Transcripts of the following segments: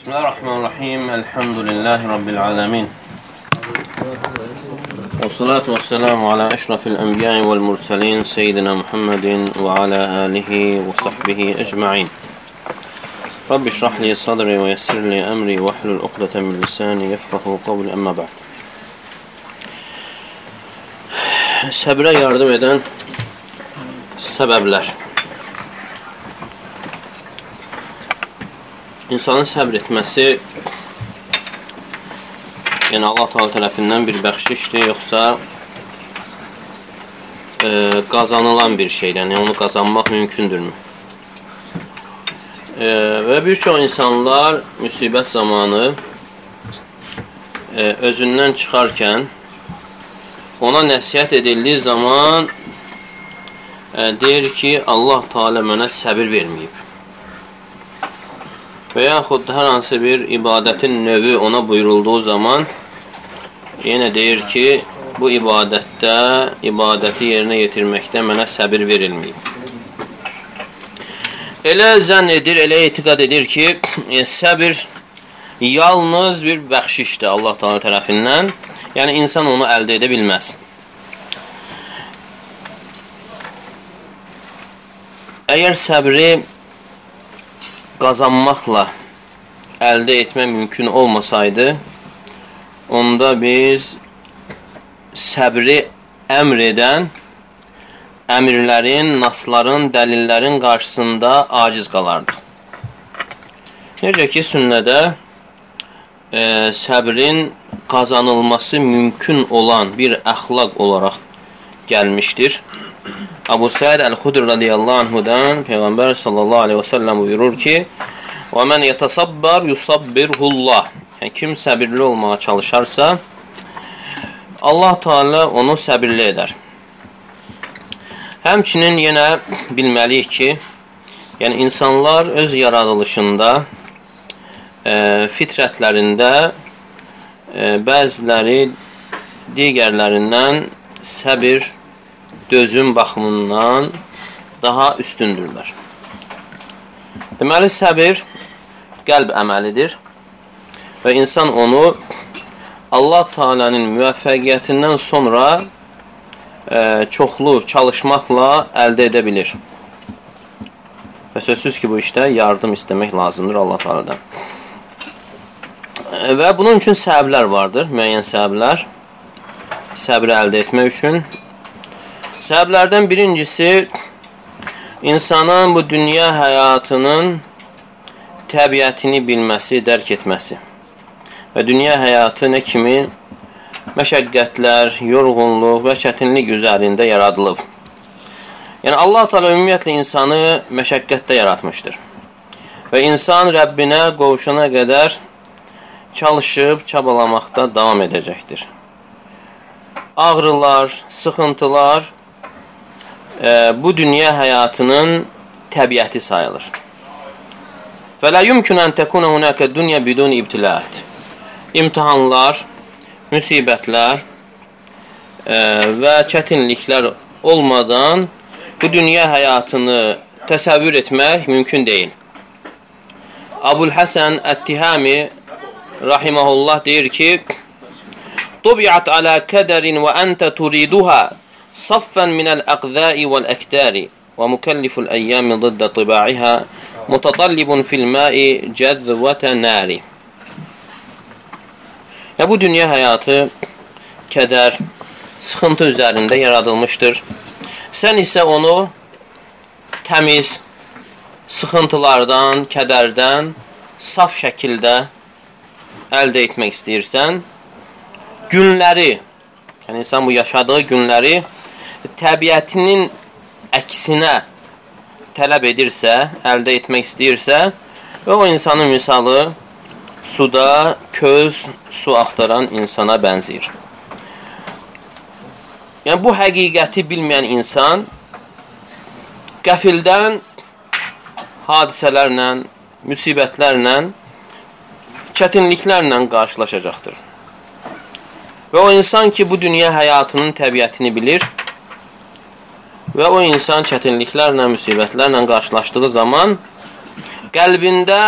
بسم الله الرحمن الرحيم. الحمد لله رب العالمين. والصلاة والسلام على أشرف الأنبياء والمرسلين سيدنا محمد وعلى آله وصحبه أجمعين. رب اشرح لي صدري ويسر لي أمري واحلل عقدة من لساني يفقه قولي. أما بعد. Səbrə yardım edən səbəblər. İnsanın səbr etməsi yəni Allah Taala tərəfindən bir bəxşişdir, yoxsa e, qazanılan bir şeydir. Yəni onu qazanmaq mümkündürmü? E, və bir çox insanlar müsibət zamanı e, özündən çıxarkən ona nəsihət edildiyi zaman e, deyir ki, Allah Teala mənə səbir verməyib. Və yaxud hər hansı bir ibadətin növü ona buyurulduğu zaman yenə deyir ki, bu ibadətdə, ibadəti yerinə yetirməkdə mənə səbir verilməyib. Elə zənn edir, elə etiqad edir ki, e, səbir yalnız bir bəxşişdir Allah Teala tərəfindən Yəni, insan onu əldə edə bilməz. Əgər səbri qazanmaqla əldə etmək mümkün olmasaydı, onda biz səbri əmr edən əmirlərin, nasların, dəlillərin qarşısında aciz qalardıq. Necə ki, sünnədə e, səbrin qazanılması mümkün olan bir əxlaq olaraq gəlmişdir. Abu Səid Əl-Xudr radiyallahu anhudan Peyğəmbər sallallahu aleyhi və səlləm buyurur ki, Və mən yətasabbar yusabbirhullah. Yəni, kim səbirli olmağa çalışarsa, Allah Teala onu səbirli edər. Həmçinin yenə bilməliyik ki, yəni insanlar öz yaradılışında, e, fitrətlərində e, bəziləri digərlərindən səbir, dözüm baxımından daha üstündürlər. Deməli, səbir qəlb əməlidir və insan onu Allah Teala'nın müvəffəqiyyətindən sonra e, çoxlu çalışmaqla əldə edə bilir. Və sözsüz ki, bu işdə yardım istəmək lazımdır Allah Teala'dan. Və bunun üçün səbəblər vardır, müəyyən səbəblər. Səbri əldə etmək üçün. Səbəblərdən birincisi, insanın bu dünya həyatının təbiətini bilməsi, dərk etməsi. Və dünya həyatı nə kimi məşəqqətlər, yorğunluq və çətinlik üzərində yaradılıb. Yəni, Allah Teala ümumiyyətlə insanı məşəqqətdə yaratmışdır. Və insan Rəbbinə qovuşana qədər çalışıb çabalamaqda davam edəcəkdir. Ağrılar, sıxıntılar bu dünya həyatının təbiəti sayılır. Fələ yumkun ən təkunə hunəkə dünya bidun ibtilət. İmtihanlar, müsibətlər e, və çətinliklər olmadan bu dünya həyatını təsəvvür etmək mümkün deyil. Abul Həsən Ət-Tihami rahimehullah deyir ki: "Tubiat ala kaderin ve ente turiduha min al-aqda'i wal-aktari ve mukalliful eyyami zidda tiba'iha mutatallibun fil ma'i cezvete nari." Ya bu dünya həyatı kədər, sıxıntı üzərində yaradılmışdır. Sən isə onu təmiz, sıxıntılardan, kədərdən saf şəkildə əldə etmək istəyirsən, günləri, yəni insan bu yaşadığı günləri təbiətinin əksinə tələb edirsə, əldə etmək istəyirsə və o insanın misalı suda köz su axtaran insana bənzəyir. Yəni, bu həqiqəti bilməyən insan qəfildən hadisələrlə, müsibətlərlə çətinliklərlə qarşılaşacaqdır. Və o insan ki, bu dünya həyatının təbiətini bilir və o insan çətinliklərlə, müsibətlərlə qarşılaşdığı zaman qəlbində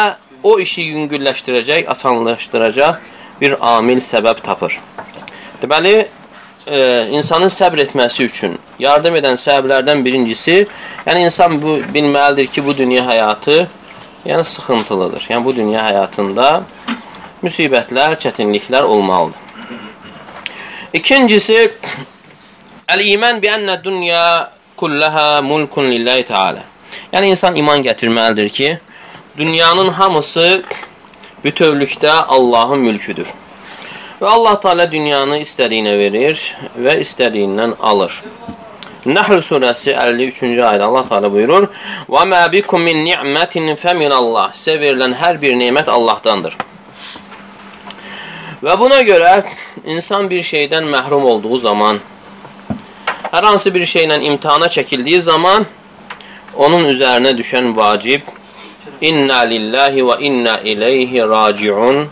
o işi yüngülləşdirəcək, asanlaşdıracaq bir amil səbəb tapır. Deməli, e, insanın səbr etməsi üçün yardım edən səbəblərdən birincisi, yəni insan bu bilməlidir ki, bu dünya həyatı yəni sıxıntılıdır. Yəni bu dünya həyatında müsibətlər, çətinliklər olmalıdır. İkincisi, əl-iman bi ennə dünya kullaha mulkun lillahi teala. Yəni insan iman gətirməlidir ki, dünyanın hamısı bütövlükdə Allahın mülküdür. Və Allah Teala dünyanı istədiyinə verir və istədiyindən alır. Nəhl surəsi 53-cü ayədə Allah Teala buyurur: "Və mə bikum min ni'mətin feminallah." Sizə verilən hər bir nemət Allahdandır. Və buna görə insan bir şeydən məhrum olduğu zaman, hər hansı bir şeylə imtihana çəkildiyi zaman onun üzərinə düşən vacib İnna lillahi və inna ileyhi raciun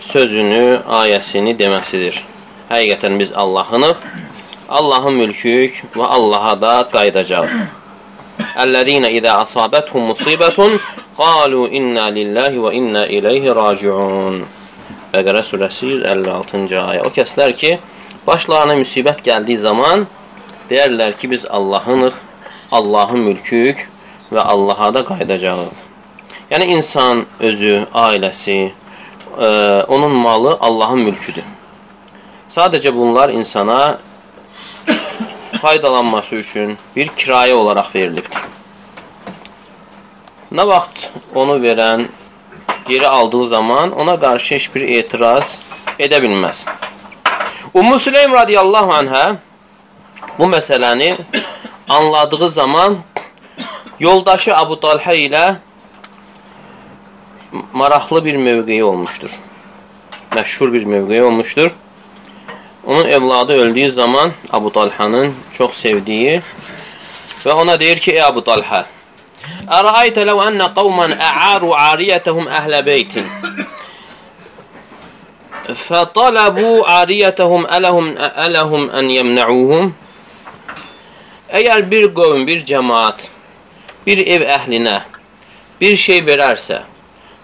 sözünü, ayəsini deməsidir. Həqiqətən biz Allahınıq, Allahın mülküyük və Allaha da qayıdacaq. Əllezina izə asabethum musibetun qalu inna lillahi və inna ileyhi raciun. Bəqərə surəsi 56-cı ayə. O kəslər ki, başlarına müsibət gəldiyi zaman deyərlər ki, biz Allahınıq, Allahın mülküyük və Allaha da qayıdacağıq. Yəni, insan özü, ailəsi, e, onun malı Allahın mülküdür. Sadəcə bunlar insana faydalanması üçün bir kirayə olaraq verilibdir. Nə vaxt onu verən geri aldığı zaman ona qarşı heç bir etiraz edə bilməz. Ummu Süleym radiyallahu anhə bu məsələni anladığı zaman Yoldaşı Abu Talhə ilə maraqlı bir mövqeyi olmuşdur. Məşhur bir mövqeyi olmuşdur. Onun evladı öldüyü zaman Abu Talhanın çox sevdiyi və ona deyir ki, ey Abu Talhə, Əraytə ləv ənə qavmən ə'aru ariyətəhum əhlə beytin fətələbu ariyətəhum ələhum, ələhum ən yəmnəuhum Əgər bir qovm, bir cəmaat bir ev əhlinə bir şey verərsə,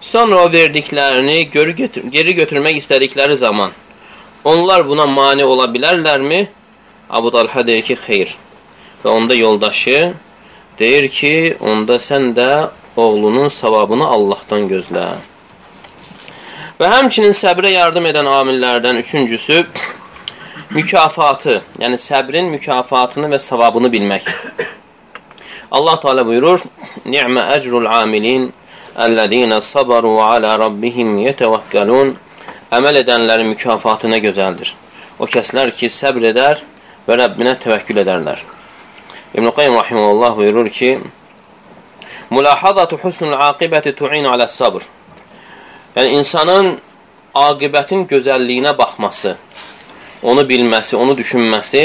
sonra o verdiklərini geri, götür geri götürmək istədikləri zaman onlar buna mane ola bilərlərmi? Abu Talha deyir ki, xeyr. Və onda yoldaşı deyir ki, onda sən də oğlunun savabını Allahdan gözlə. Və həmçinin səbrə yardım edən amillərdən üçüncüsü mükafatı, yəni səbrin mükafatını və savabını bilmək. Allah Teala buyurur: "Ni'me ecrul amilin ellezine sabaru ala rabbihim yetevekkelun." Əməl edənlərin mükafatı nə gözəldir. O kəslər ki, səbr edər və Rəbbinə təvəkkül edərlər. İbn Qayyim rahimehullah buyurur ki: "Mulahazatu husnul aqibəti tu'inu ala sabr." Yəni insanın aqibətin gözəlliyinə baxması, onu bilməsi, onu düşünməsi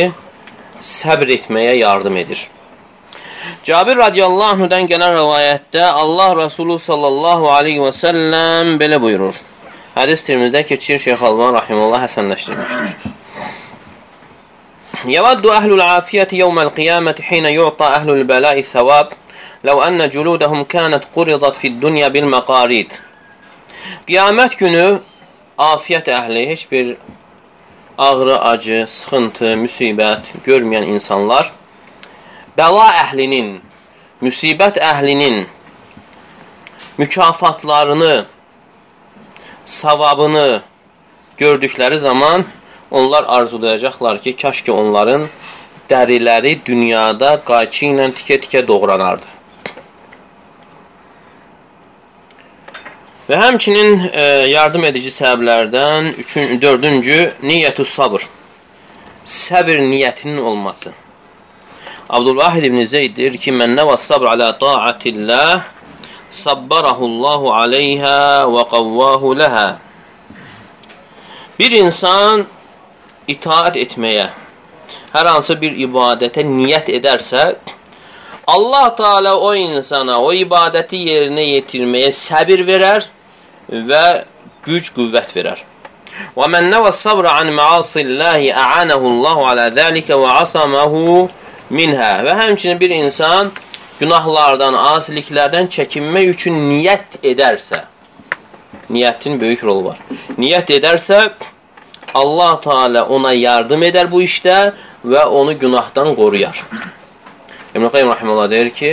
səbr etməyə yardım edir. Cabir radiyallahu anhudan gələn rəvayətdə Allah Rasulü sallallahu aleyhi və səlləm belə buyurur. Hədis tirimizdə keçir Şeyx Alban rahimullah həsənləşdirmişdir. يود أهل العافية يوم القيامة حين يعطى أهل البلاء الثواب لو أن جلودهم كانت قرضت في الدنيا بالمقاريد Qiyamət günü afiyyət əhli, heç bir ağrı, acı, sıxıntı, müsibət görməyən insanlar bəla əhlinin, müsibət əhlinin mükafatlarını, savabını gördükləri zaman onlar arzulayacaqlar ki, kaş ki onların dəriləri dünyada qayçı ilə tikə-tikə doğranardı. Və həmçinin e, yardım edici səbəblərdən üçün, dördüncü niyyətü sabır. Səbir niyyətinin olması. Abdülvahid ibn Zeyd deyir ki, Mən nəvə sabr alə taatillah, sabbarahullahu aleyhə və qavvahu ləhə. Bir insan itaat etməyə, hər hansı bir ibadətə niyyət edərsə, Allah Teala o insana o ibadəti yerinə yetirməyə səbir verər və güc, qüvvət verər. Və mən nəvə sabra an məasillahi ə'anəhullahu alə dəlikə və asamahu minhə. Və həmçinin bir insan günahlardan, asiliklərdən çəkinmək üçün niyyət edərsə, niyyətin böyük rolu var. Niyyət edərsə, Allah Teala ona yardım edər bu işdə və onu günahdan qoruyar. İbn-i Qayyum Rahimullah deyir ki,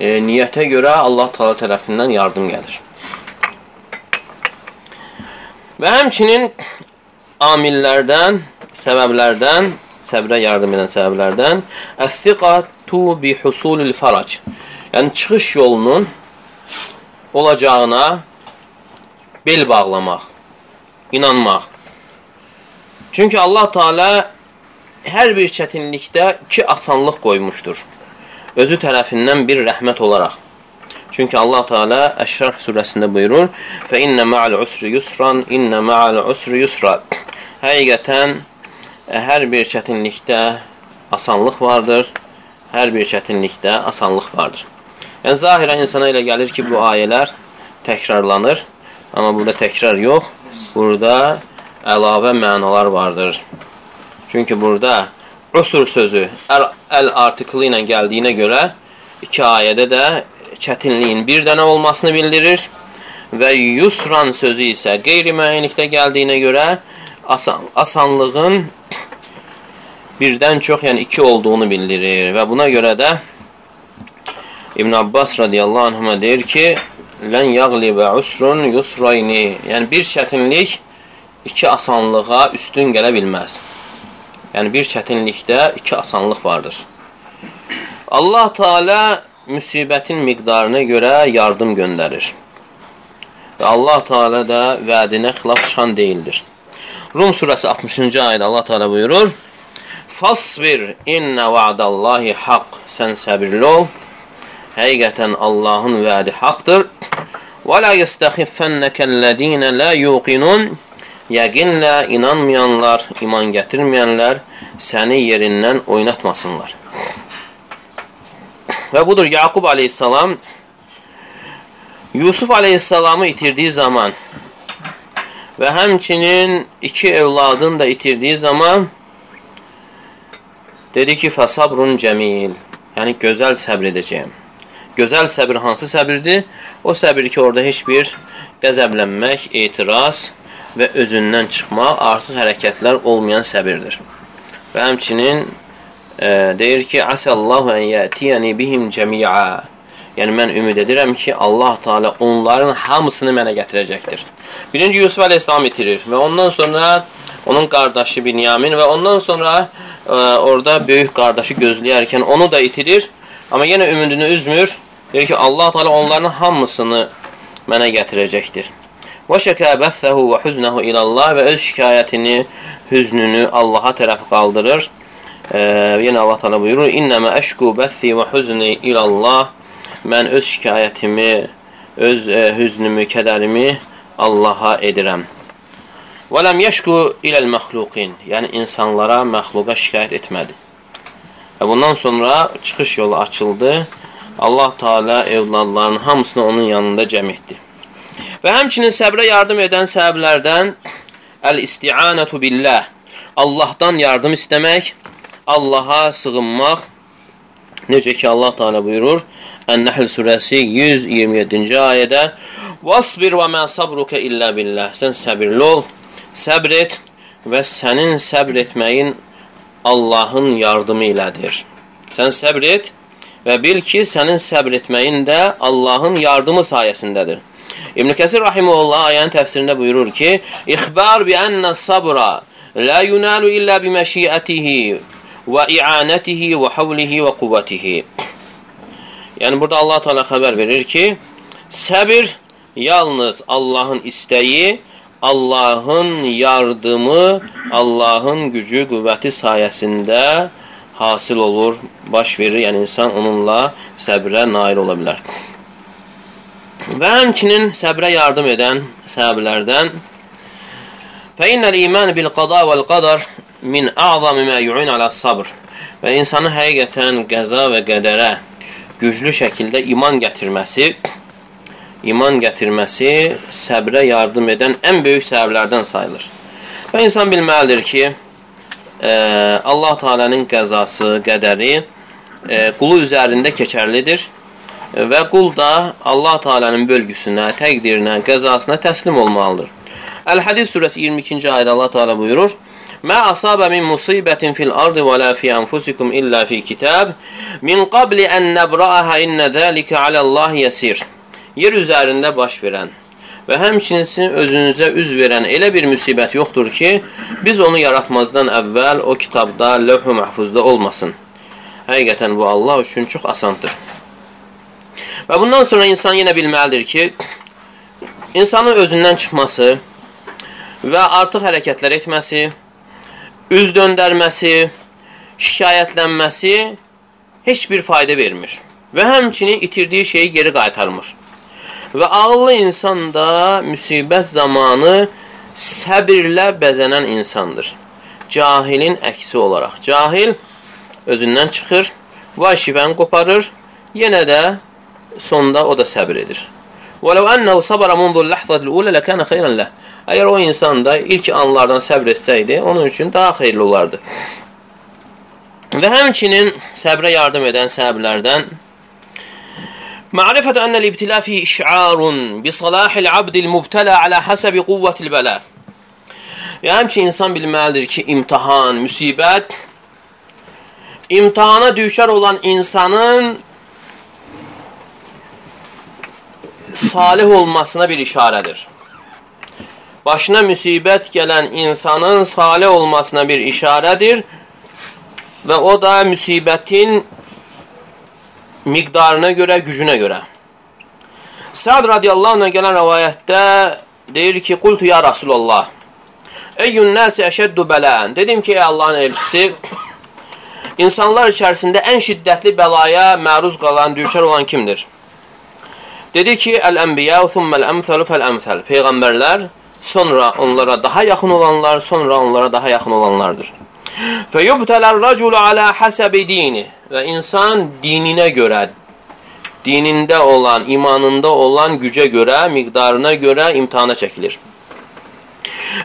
e, niyyətə görə Allah Teala tərəfindən yardım gəlir. Və həmçinin amillərdən, səbəblərdən, səbrə yardım edən səbəblərdən əs-siqatu bi husulil farac. Yəni çıxış yolunun olacağına bel bağlamaq, inanmaq. Çünki Allah Teala hər bir çətinlikdə iki asanlıq qoymuşdur. Özü tərəfindən bir rəhmət olaraq. Çünki Allah Teala Əşrah surəsində buyurur: "Fə innə ma'al usri yusran, innə ma'al usri yusra." Həqiqətən hər bir çətinlikdə asanlıq vardır. Hər bir çətinlikdə asanlıq vardır. Yəni zahirən insana elə gəlir ki, bu ayələr təkrarlanır, amma burada təkrar yox. Burada əlavə mənalar vardır. Çünki burada usur sözü əl, əl artiklı ilə gəldiyinə görə iki ayədə də çətinliyin bir dənə olmasını bildirir və yusran sözü isə qeyri-müəyyənlikdə gəldiyinə görə asan, asanlığın birdən çox, yəni iki olduğunu bildirir və buna görə də İbn Abbas radiyallahu anhuma deyir ki, lən yəqlibə usrun yusrayni, yəni bir çətinlik iki asanlığa üstün gələ bilməz. Yəni bir çətinlikdə iki asanlıq vardır. Allah Teala müsibətin miqdarına görə yardım göndərir. Və Allah Teala da vədinə xilaf çıxan deyildir. Rum surəsi 60-cı ayədə Allah Teala buyurur: "Fasbir inna va'dallahi haqq." Sən səbirli ol. Həqiqətən Allahın vədi haqqdır. "Və la yestaxiffennekellezine la yuqinun." Yəqinlə inanmayanlar, iman gətirməyənlər səni yerindən oynatmasınlar. Və budur, Yaqub aleyhissalam Yusuf aleyhissalamı itirdiyi zaman və həmçinin iki evladını da itirdiyi zaman dedi ki, fəsabrun cəmil, yəni gözəl səbr edəcəyəm. Gözəl səbir hansı səbirdir? O səbir ki, orada heç bir qəzəblənmək, etiraz, və özündən çıxmaq artıq hərəkətlər olmayan səbirdir. Və həmçinin deyir ki, Asallahu ən yətiyəni bihim cəmi'a. Yəni, mən ümid edirəm ki, Allah Teala onların hamısını mənə gətirəcəkdir. Birinci Yusuf Aleyhisselam itirir və ondan sonra onun qardaşı Binyamin və ondan sonra e, orada böyük qardaşı gözləyərkən onu da itirir. Amma yenə ümidini üzmür. Deyir ki, Allah Teala onların hamısını mənə gətirəcəkdir. Və şəkə bəffəhu və hüznəhu ilallah və öz şikayətini, hüznünü Allaha tərəf qaldırır. E, yenə Allah təala buyurur: "İnnəmə əşku bəssi və hüzni ilallah." Mən öz şikayətimi, öz e, hüznümü, kədərimi Allaha edirəm. Və ləm yəşku iləl məxluqin. Yəni insanlara, məxluqa şikayət etmədi. Və bundan sonra çıxış yolu açıldı. Allah Teala evladlarının hamısını onun yanında cəm etdi. Və həmçinin səbrə yardım edən səbəblərdən əl-isti'anətu billah. Allahdan yardım istəmək, Allaha sığınmaq. Necə ki Allah Teala buyurur Ən-Nəhl surəsi 127-ci ayədə: "Vasbir və mə sabruka illə billah." Sən səbirli ol, səbr et və sənin səbr etməyin Allahın yardımı ilədir. Sən səbr et və bil ki, sənin səbr etməyin də Allahın yardımı sayəsindədir. İbn Kəsir rahimehullah ayənin təfsirində buyurur ki: "İxbar bi enne sabra la yunalu illa bi məşiətihi və i'anətihi və havlihi və quvvətihi." Yəni burada Allah Teala xəbər verir ki, səbir yalnız Allahın istəyi, Allahın yardımı, Allahın gücü, qüvvəti sayəsində hasil olur, baş verir. Yəni insan onunla səbrə nail ola bilər. Və həmçinin səbrə yardım edən səbəblərdən Fəinnəl iman bil qada vəl qadar min a'zami mə yu'in alə sabr və insanı həqiqətən qəza və qədərə güclü şəkildə iman gətirməsi iman gətirməsi səbrə yardım edən ən böyük səbəblərdən sayılır. Və insan bilməlidir ki, e, Allah Teala'nın qəzası, qədəri e, qulu üzərində keçərlidir və qul da Allah Taala'nın bölgüsünə, təqdirinə, qəzasına təslim olmalıdır. Əl-Hədis surəsi 22-ci ayədə Allah Taala buyurur: "Mə asaba min musibətin fil ardı və la fi anfusikum illə fi kitab min qabli an nabra'aha inna zalika alallahi yasir." Yer üzərində baş verən və həmçinin sizin özünüzə üz verən elə bir müsibət yoxdur ki, biz onu yaratmazdan əvvəl o kitabda, lövh-ü məhfuzda olmasın. Həqiqətən bu Allah üçün çox asandır. Və bundan sonra insan yenə bilməlidir ki, insanın özündən çıxması və artıq hərəkətlər etməsi, üz döndərməsi, şikayətlənməsi heç bir fayda vermir və həmçinin itirdiyi şeyi geri qaytarmır. Və ağıllı insan da müsibət zamanı səbirlə bəzənən insandır. Cahilin əksi olaraq. Cahil özündən çıxır, vacibəni qoparır, yenə də sonda o da səbir edir. وَلَوْ أَنَّهُ صَبَرَ مُنْذُ اللَّحْظَةِ الْأُولَى لَكَانَ خَيْرًا لَهُ Əgər o insan da ilk anlardan səbr etsəydi, onun üçün daha xeyirli olardı. Və həmçinin səbrə yardım edən səbəblərdən معرفة أن الابتلاء فيه إشعار بصلاح العبد المبتلى على حسب قوة البلاء Yəni, həmçin insan bilməlidir ki, imtihan, müsibət, imtihana düşər olan insanın salih olmasına bir işarədir. Başına müsibət gələn insanın salih olmasına bir işarədir və o da müsibətin miqdarına görə, gücünə görə. Səad radiyallahu anh gələn rəvayətdə deyir ki, Qultu ya Rasulallah, Eyyün nəsi əşəddu bələn. Dedim ki, ey Allahın elçisi, insanlar içərisində ən şiddətli bəlaya məruz qalan, düşər olan kimdir? Dedi ki, əl-ənbiyə, thumməl-əmthəlu fəl-əmthəl. Peyğəmbərlər, sonra onlara daha yaxın olanlar, sonra onlara daha yaxın olanlardır. Fəyubtələr rəculu alə həsəbi dini və insan dininə görə, dinində olan, imanında olan gücə görə, miqdarına görə imtihana çəkilir.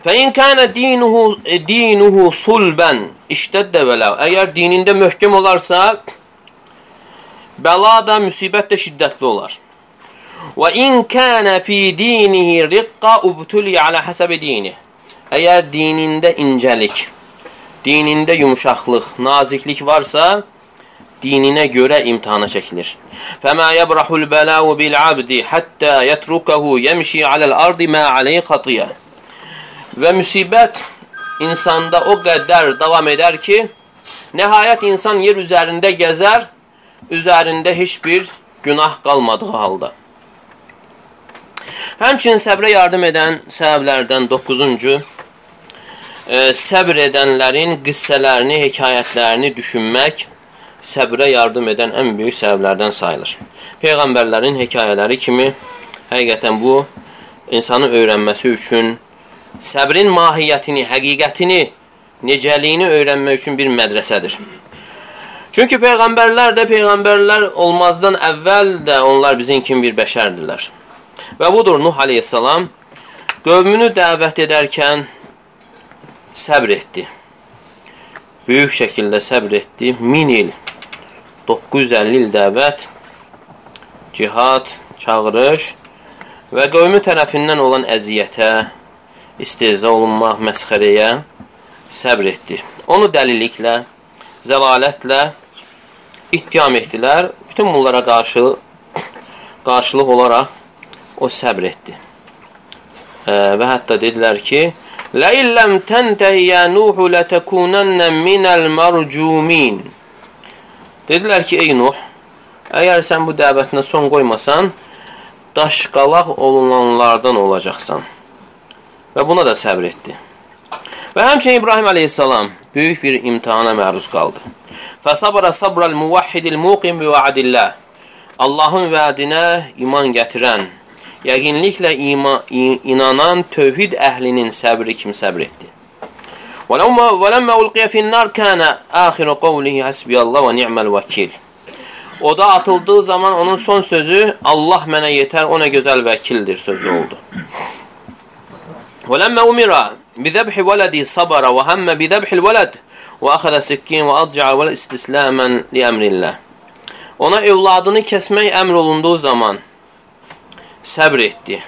Fəin kənə dinuhu, dinuhu sulbən işdəddə vələv. Əgər dinində möhkəm olarsa, bəla da, müsibət də şiddətli olar. Və in kənə fi dinihi riqqa ubtuli alə həsəbi dini. Əgər dinində incəlik, dinində yumuşaqlıq, naziklik varsa, dininə görə imtihana çəkilir. Fəmə yəbrahul bələu bil abdi həttə yətrukahu yəmşi aləl ardi mə aleyh xatiyyə. Və müsibət insanda o qədər davam edər ki, nəhayət insan yer üzərində gəzər, üzərində heç bir günah qalmadığı halda. Həmçinin səbrə yardım edən səbəblərdən 9-cu e, səbr edənlərin qissələrini, hekayətlərini düşünmək səbrə yardım edən ən böyük səbəblərdən sayılır. Peyğəmbərlərin hekayələri kimi həqiqətən bu insanın öyrənməsi üçün səbrin mahiyyətini, həqiqətini, necəliyini öyrənmək üçün bir mədrəsədir. Çünki peyğəmbərlər də peyğəmbərlər olmazdan əvvəl də onlar bizim kimi bir bəşərdirlər. Və budur Nuh aleyhissalam qövmünü dəvət edərkən səbr etdi. Böyük şəkildə səbr etdi. 1000 il, 950 il dəvət, cihad, çağırış və qövmü tərəfindən olan əziyyətə, istehza olunmaq, məsxərəyə səbr etdi. Onu dəliliklə, zəlalətlə ittiham etdilər. Bütün bunlara qarşı qarşılıq olaraq o səbr etdi. E, və hətta dedilər ki, Lə illəm təntəhi yə Nuhu lətəkunənnə minəl marcumin. Dedilər ki, ey Nuh, əgər sən bu dəvətinə son qoymasan, daşqalaq olunanlardan olacaqsan. Və buna da səbr etdi. Və həmçinin İbrahim əleyhissalam böyük bir imtihana məruz qaldı. Fəsabara sabral muvahhidil muqim bi vaadillah. Allahın vədinə iman gətirən yəqinliklə ima, inanan tövhid əhlinin səbri kimi səbr etdi. وَلَمَّا أُلْقِيَ فِي النَّارِ كَانَ آخِرُ قَوْلِهِ حَسْبِيَ اللّٰهِ وَنِعْمَ الْوَكِيلِ O da atıldığı zaman onun son sözü Allah mənə yetər, o nə gözəl vəkildir sözü oldu. ولما أمر بذبح ولدي صبر وهم بذبح الولد وأخذ سكين وأضجع الولد استسلاما لأمر الله ona evladını kəsmək əmr olunduğu zaman səbr etdi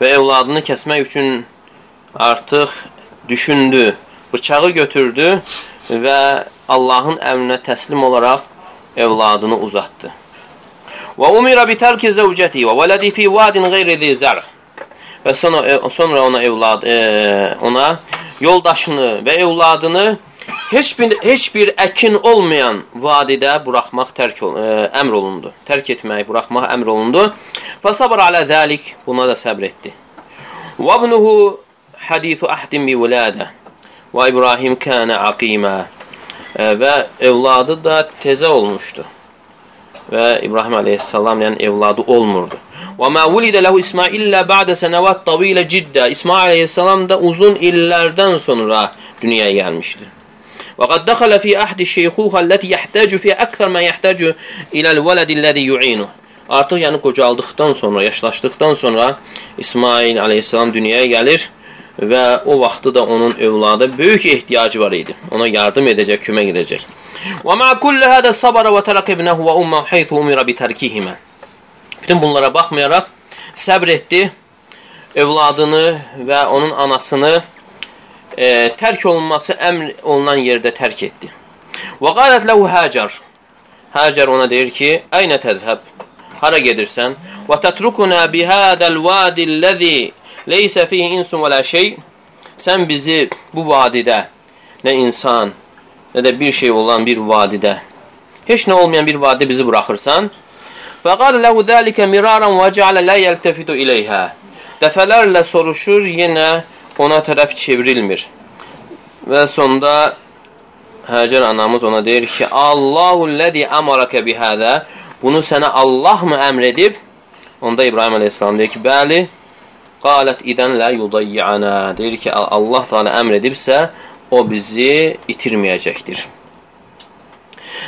və evladını kəsmək üçün artıq düşündü, bıçağı götürdü və Allahın əmrinə təslim olaraq evladını uzatdı. Və umira bi tərki zəvcəti və vələdi fi vadin qeyri zi zər. Və sonra, sonra ona evlad e, ona yoldaşını və evladını heç bir heç bir əkin olmayan vadidə buraxmaq tərk ol, ə, e, əmr olundu. Tərk etmək, buraxmaq əmr olundu. Fasabr alə zəlik buna da səbr etdi. Və ibnuhu hadisu ahdin bi vuladə. Və İbrahim kana aqima. E, və evladı da tezə olmuşdu. Və İbrahim əleyhissalam yəni evladı olmurdu. Və mə vulidə ləhu İsmail illə ba'də sənəvat tavilə ciddə. İsmail əleyhissalam da uzun illərdən sonra dünyaya gəlmişdi. وقد دخل في أحد الشيخوخة التي يحتاج فيها أكثر ما يحتاج إلى الولد الذي يعينه. Artıq yəni qocaldıqdan sonra, yaşlaşdıqdan sonra İsmail aleyhissalam dünyaya gəlir və o vaxtı da onun övladı böyük ehtiyacı var idi. Ona yardım edəcək, kömək edəcək. Və ma kulli hada sabara və tərək ibnehu və umma haythu umira bi tərkihimə. Bütün bunlara baxmayaraq səbr etdi, övladını və onun anasını e, tərk olunması əmr olunan yerdə tərk etdi. Və qalət ləhu Həcər. Həcər ona deyir ki, Əynə təzhəb? Hara gedirsən? Və tətrukuna bihədəl vadilləzi leysə fihi insun və lə şey. Sən bizi bu vadidə nə insan, nə də bir şey olan bir vadidə, heç nə olmayan bir vadidə bizi buraxırsan. Fəqal ləhu dəlikə miraran və cəalə lə yəltəfidu iləyhə. Dəfələrlə soruşur, yenə ona tərəf çevrilmir. Və sonda Həcər anamız ona deyir ki, Allahu ləzi əmarəkə bihədə bunu sənə Allah mı əmr edib? Onda İbrahim əleyhissalam deyir ki, bəli, qalət idən lə yudayyana. Deyir ki, Allah Teala əmr edibsə, o bizi itirməyəcəkdir.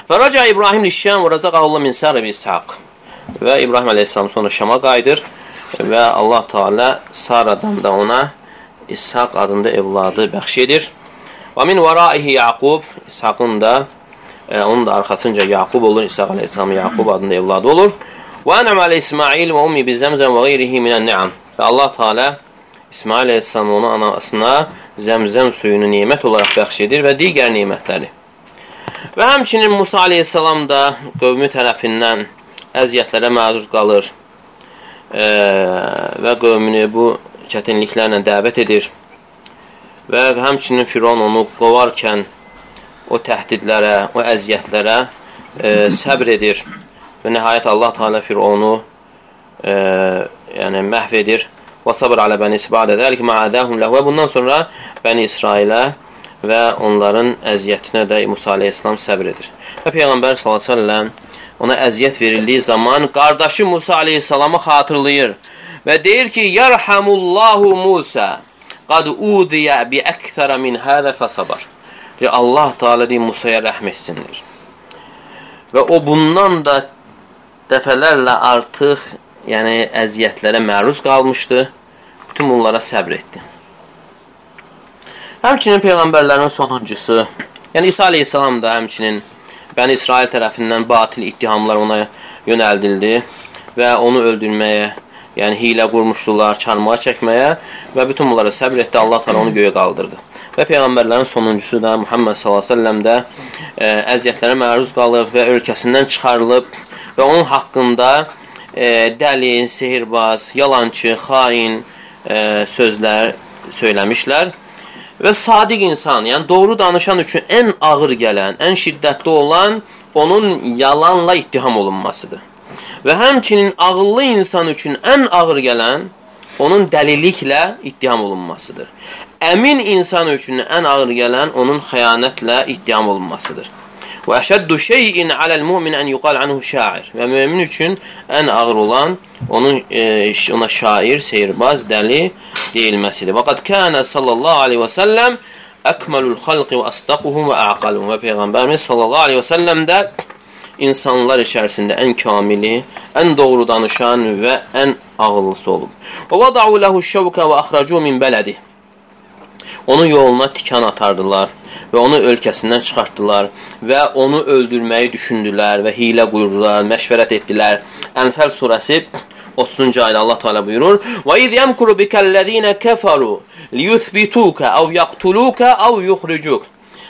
Fəraca İbrahim lişşəm və rəzəqəhullah min sərəbi İshaq. Və İbrahim əleyhissalam sonra Şama qayıdır və Allah Teala Saradan da ona İshaq adında evladı bəxş edir. Və min varaihi Yaqub, İshaqın da e, onun da arxasınca Yaqub olur. İshaq əleyhissalam Yaqub adında evladı olur. Və ənəm alə İsmail və ummi bizəmzəm və qeyrihi minən ni'am. Və Allah Teala İsmail əleyhissalam onun anasına zəmzəm suyunu nemət olaraq bəxş edir və digər nemətləri. Və həmçinin Musa əleyhissalam da qövmü tərəfindən əziyyətlərə məruz qalır e, və qövmünü bu çətinliklərlə dəvət edir və həmçinin Firon onu qovarkən o təhdidlərə, o əziyyətlərə e, səbr edir və nəhayət Allah Teala Fironu e, yəni məhv edir. Və sabr alə bəni İsrailə dəlik ma'adəhum ləhu və bundan sonra bəni İsrailə və onların əziyyətinə də Musa aleyhissalam səbr edir. Və Peyğəmbər s.ə.v ona əziyyət verildiyi zaman qardaşı Musa aleyhissalamı xatırlayır və deyir ki, Yərhamullahu Musa qad udiyə bi əksərə min hələ fəsabar. Deyir, Allah Teala deyir, Musaya rəhm etsindir. Və o bundan da dəfələrlə artıq yəni əziyyətlərə məruz qalmışdı. Bütün bunlara səbr etdi. Həmçinin Peyğəmbərlərin sonuncusu, yəni İsa aleyhissalam da həmçinin Bəni İsrail tərəfindən batil ittihamlar ona yönəldildi və onu öldürməyə yəni hilə qurmuşdular, çarmığa çəkməyə və bütün bunlara səbr etdi, Allah təala onu göyə qaldırdı. Və peyğəmbərlərin sonuncusu da Muhammed sallallahu əleyhi və səlləm də e, əziyyətlərə məruz qalıb və ölkəsindən çıxarılıb və onun haqqında e, dəli, sehirbaz, yalançı, xain e, sözlər söyləmişlər. Və sadiq insan, yəni doğru danışan üçün ən ağır gələn, ən şiddətli olan onun yalanla ittiham olunmasıdır. Və həmçinin ağıllı insan üçün ən ağır gələn onun dəliliklə ittiham olunmasıdır. Əmin insan üçün ən ağır gələn onun xəyanətlə ittiham olunmasıdır. Və əşəddu şeyin aləl mu'min ən yuqal anhu şair. Və mümin üçün ən ağır olan onun e, ona şair, seyirbaz, dəli deyilməsidir. Və qad kana sallallahu aleyhi və səlləm əkməlul xalqi və astaquhum və aqaluhum. Və Peyğəmbərimiz sallallahu aleyhi və səlləm də insanlar içərisində ən kamili, ən doğru danışan və ən ağıllısı olub. Və vada'u lehu şevke və axracu min bələdi. Onun yoluna tikan atardılar və onu ölkəsindən çıxartdılar və onu öldürməyi düşündülər və hilə qurdular, məşvərət etdilər. Ənfəl surəsi 30-cu ayda Allah Teala buyurur: "Və iz yemkuru bikellezine keferu liyuthbituka aw yaqtuluka aw yukhrijuk."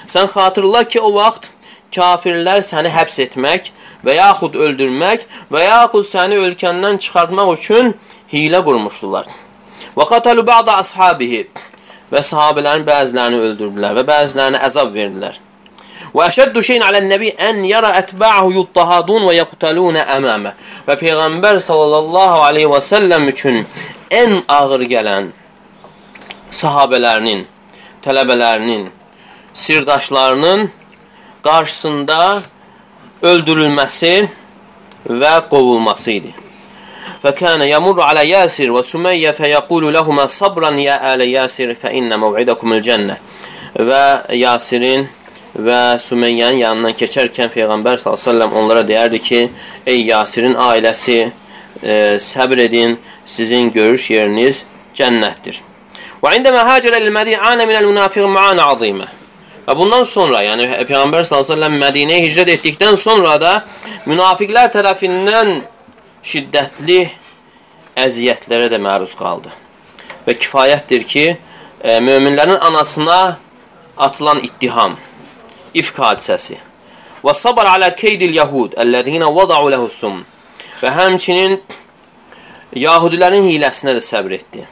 Sən xatırla ki, o vaxt kafirlər səni həbs etmək və yaxud öldürmək və yaxud səni ölkəndən çıxartmaq üçün hilə qurmuşdular. Və qatalu ba'da ashabihi və sahabələrin bəzilərini öldürdülər və bəzilərini əzab verdilər. Və əşəddu şeyin aləl-nəbi ən yara ətba'ahu yuttahadun və yaqtalun əmamə. Və Peyğəmbər sallallahu aleyhi və səlləm üçün ən ağır gələn sahabələrinin, tələbələrinin, sirdaşlarının qarşısında öldürülməsi və qovulması idi. فكان يمر على ياسر وسمية فيقول لهما صبرا يا آل ياسر فإن موعدكم الجنة və Yasirin və Sümeyyanın yanından keçərkən Peyğəmbər s.ə.v onlara deyərdi ki, ey Yasirin ailəsi, e, səbr edin, sizin görüş yeriniz cənnətdir. Və indəmə həcərə il-mədinə minəl münafiq ma'ana azimə. Və bundan sonra, yəni Peyğəmbər s.ə.v Mədinəyə hicrət etdikdən sonra da münafiqlər tərəfindən şiddətli əziyyətlərə də məruz qaldı. Və kifayətdir ki, e, möminlərin anasına atılan ittiham, ifk hadisəsi və sabar alə keydil yahud əlləzinə vada'u ləhusum və həmçinin yahudilərin hiləsinə də səbr etdi.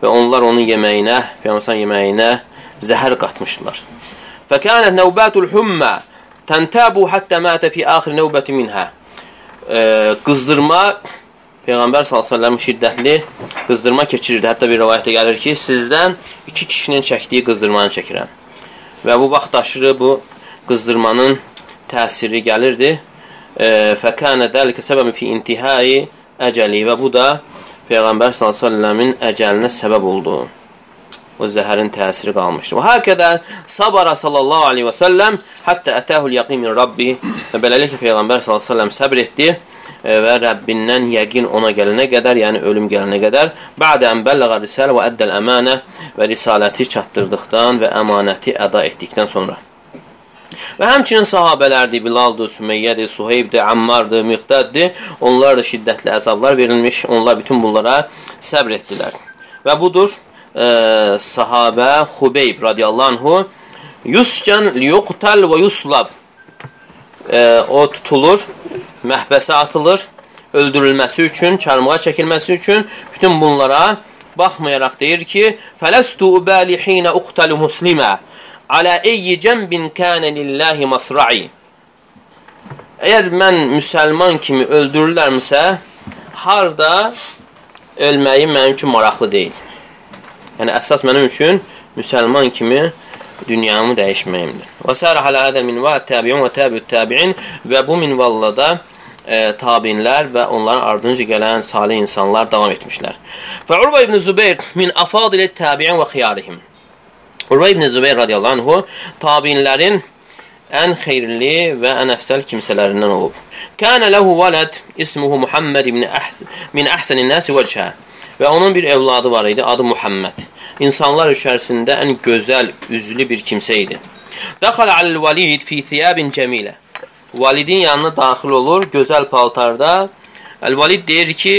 Və onlar onun yeməyinə, Peyğəmbər yeməyinə zəhər qatmışdılar. Fəkənət nəvbətul hummə təntabu hattə mətə fi axir nəvbəti minhə qızdırma Peyğəmbər s.ə.v şiddətli qızdırma keçirirdi. Hətta bir rəvayətdə gəlir ki, sizdən iki kişinin çəkdiyi qızdırmanı çəkirəm. Və bu vaxt aşırı bu qızdırmanın təsiri gəlirdi. Fəkənə dəlikə səbəbi fi intihai əcəli və bu da Peyğəmbər s.ə.v-in əcəlinə səbəb oldu. O zəhərin təsiri qalmışdı. Və hakədə sabara sallallahu aleyhi və səlləm həttə ətəhul yaqin min Rabbi və beləliklə Peyğəmbər sallallahu aleyhi və səlləm səbr etdi e, və Rəbbindən yəqin ona gələnə qədər, yəni ölüm gələnə qədər bə'də ən bəlləğə risələ və əddəl əmanə və risaləti çatdırdıqdan və əmanəti əda etdikdən sonra. Və həmçinin sahabələrdir, Bilaldır, Sümeyyədir, Suheybdir, Ammardır, Miqdəddir. Onlar da şiddətli əzablar verilmiş, onlar bütün bunlara səbr etdilər. Və budur, e, sahabə Xubeyb radiyallahu anhu Yuscan liyuqtal və yuslab. E, o tutulur, məhbəsə atılır, öldürülməsi üçün, çarmığa çəkilməsi üçün. Bütün bunlara baxmayaraq deyir ki, fələstu ubali hinə uqtalu muslimə alə eyyi cəmbin kənə lillahi masra'i. Əgər mən müsəlman kimi öldürürlərmsə, harda ölməyi mənim üçün maraqlı deyil. Yəni, əsas mənim üçün müsəlman kimi dünyamı dəyişməyimdir. Və sərə halə hədəl minvə təbiun və təbiut təbiin və bu minvalla da e, tabinlər və onların ardınca gələn salih insanlar davam etmişlər. Və Urva ibn Zübeyr min afadilə təbiin və xiyarihim. Urva ibn Zübeyr radiyallahu anhu tabinlərin ən xeyirli və ən əfsəl kimsələrindən olub. Kənə ləhu vələd ismuhu Muhammed ibn əhs min əhsənin nəsi vəcəhə və onun bir evladı var idi, adı Muhammed. İnsanlar içərisində ən gözəl, üzlü bir kimsə idi. Dəxalə aləl-valid fi thiyabin cəmilə. Validin yanına daxil olur, gözəl paltarda. Əl-valid deyir ki,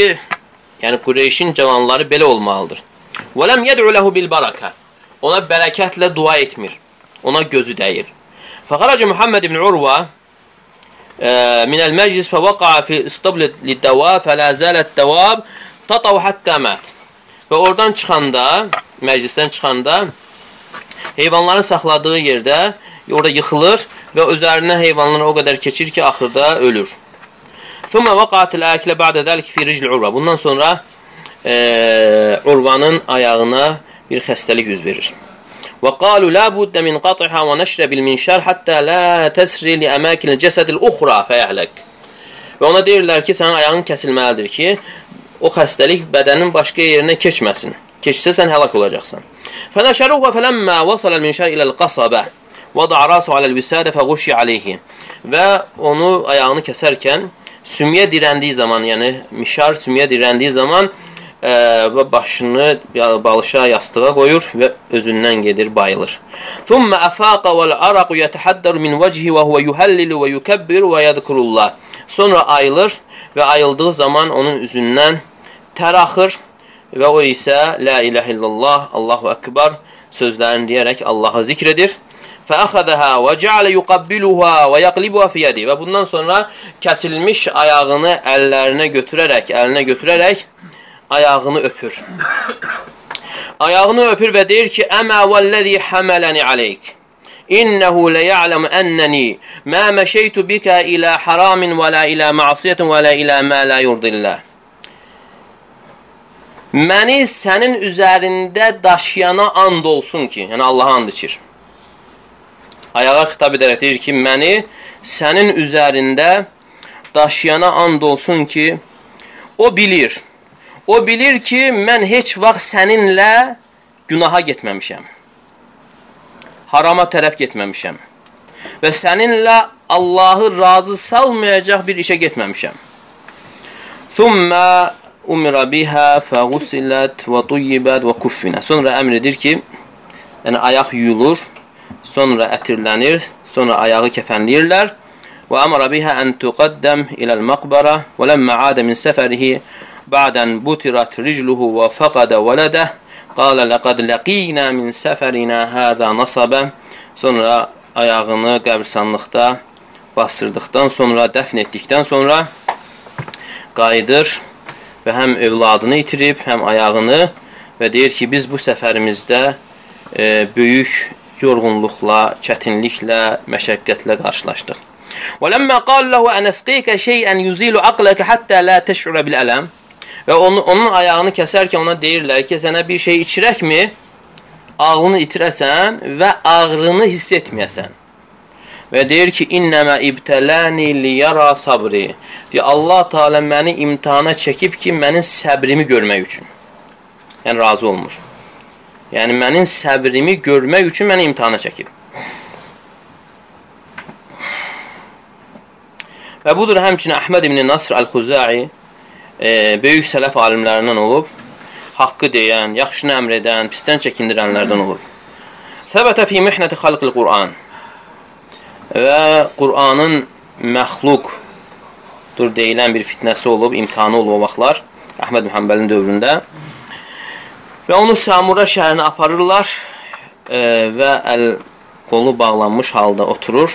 yəni Qureyşin cavanları belə olmalıdır. Və ləm yəd'u lehu bil barakə. Ona bərəkətlə dua etmir. Ona gözü dəyir. Fəxaraca Muhammed ibn Urva minəl məclis fəvəqa fi istabl lid-dawab fələ zalət dawab tatav həttə mət. Və oradan çıxanda, məclisdən çıxanda heyvanların saxladığı yerdə orada yıxılır və üzərinə heyvanlar o qədər keçir ki, axırda ölür. Thumma vaqatil akilə ba'də zəlik fi ricl urva. Bundan sonra e, urvanın ayağına bir xəstəlik üz verir. Və qalu la buddə min qat'iha və nəşrə bil minşar hatta la təsri li əmakin cəsədil uxra fəyahlək. Və ona deyirlər ki, sənin ayağın kəsilməlidir ki, o xəstəlik bədənin başqa yerinə keçməsin. Keçsə sən həlak olacaqsan. Fənəşəruhu fələmmə vasaləl minşər iləl qasabə vada rasu aləl visadə fəğuşi aleyhi. Və onu ayağını kəsərkən sümyə dirəndiyi zaman, yəni mişar sümyə dirəndiyi zaman və başını balışa yastığa qoyur və özündən gedir, bayılır. Thumma afaqa wal araqu yatahaddaru min wajhi və huve yuhallilu və yukabbiru və yadhkurullah. Sonra ayılır və ayıldığı zaman onun üzündən tər axır və o isə la ilahe illallah, Allahu ekber sözlərini deyərək Allahı zikr edir. فأخذها وجعل يقبلها ويقلبها في يده və bundan sonra kəsilmiş ayağını əllərinə götürərək, əlinə götürərək ayağını öpür. ayağını öpür və deyir ki: "Əmə vəllazi hamalani aleyk." İnnehu le ya'lemu enneni ma meşeytu bika ila haramin ve la ila ma'siyetin ve la ila ma la yurdillah. Məni sənin üzərində daşıyana and olsun ki, yəni Allaha and içir. Ayağa xitab edərək deyir ki, məni sənin üzərində daşıyana and olsun ki, o bilir. O bilir ki, mən heç vaxt səninlə günaha getməmişəm. Harama tərəf getməmişəm. Və səninlə Allahı razı salmayacaq bir işə getməmişəm. Thumma umira biha fəğusilat və tuyyibət və kuffinə. Sonra əmr edir ki, yəni ayaq yuyulur, sonra ətirlənir, sonra ayağı kəfənləyirlər. Və əmra biha ən tuqaddam iləl məqbara və ləmmə adə min səfərihi بعدن بترت رجله وفقد ولده قال لقد لقينا min səfərinə hada nasaba sonra ayağını qəbirstanlıqda basdırdıqdan sonra dəfn etdikdən sonra qayıdır və həm övladını itirib, həm ayağını və deyir ki, biz bu səfərimizdə e, böyük yorğunluqla, çətinliklə, məşəqqətlə qarşılaşdıq. وَلَمَّا قَالَ لَهُ أَنْ أَسْقِيكَ شَيْئًا يُزِيلُ عَقْلَكَ حَتَّى لَا تَشْعُرَ بِالْأَلَمِ Və onu, onun ayağını kəsərkən ona deyirlər ki, sənə bir şey içirəkmi, ağlını itirəsən və ağrını hiss etməyəsən. Və deyir ki, innəmə ibtələni liyara sabri. Deyir, Allah Teala məni imtihana çəkib ki, mənim səbrimi görmək üçün. Yəni, razı olmur. Yəni, mənim səbrimi görmək üçün məni imtihana çəkib. Və budur həmçinin Əhməd ibn Nasr Əl-Xuzai e, böyük sələf alimlərindən olub, haqqı deyən, yaxşını əmr edən, pisdən çəkindirənlərdən olub. Səbətə fi mihnəti xalqil Qur'an və Qur'anın məxluqdur deyilən bir fitnəsi olub, imtihanı olub o vaxtlar Əhməd Mühəmbəlin dövründə və onu Samura şəhərinə aparırlar e, və əl qolu bağlanmış halda oturur.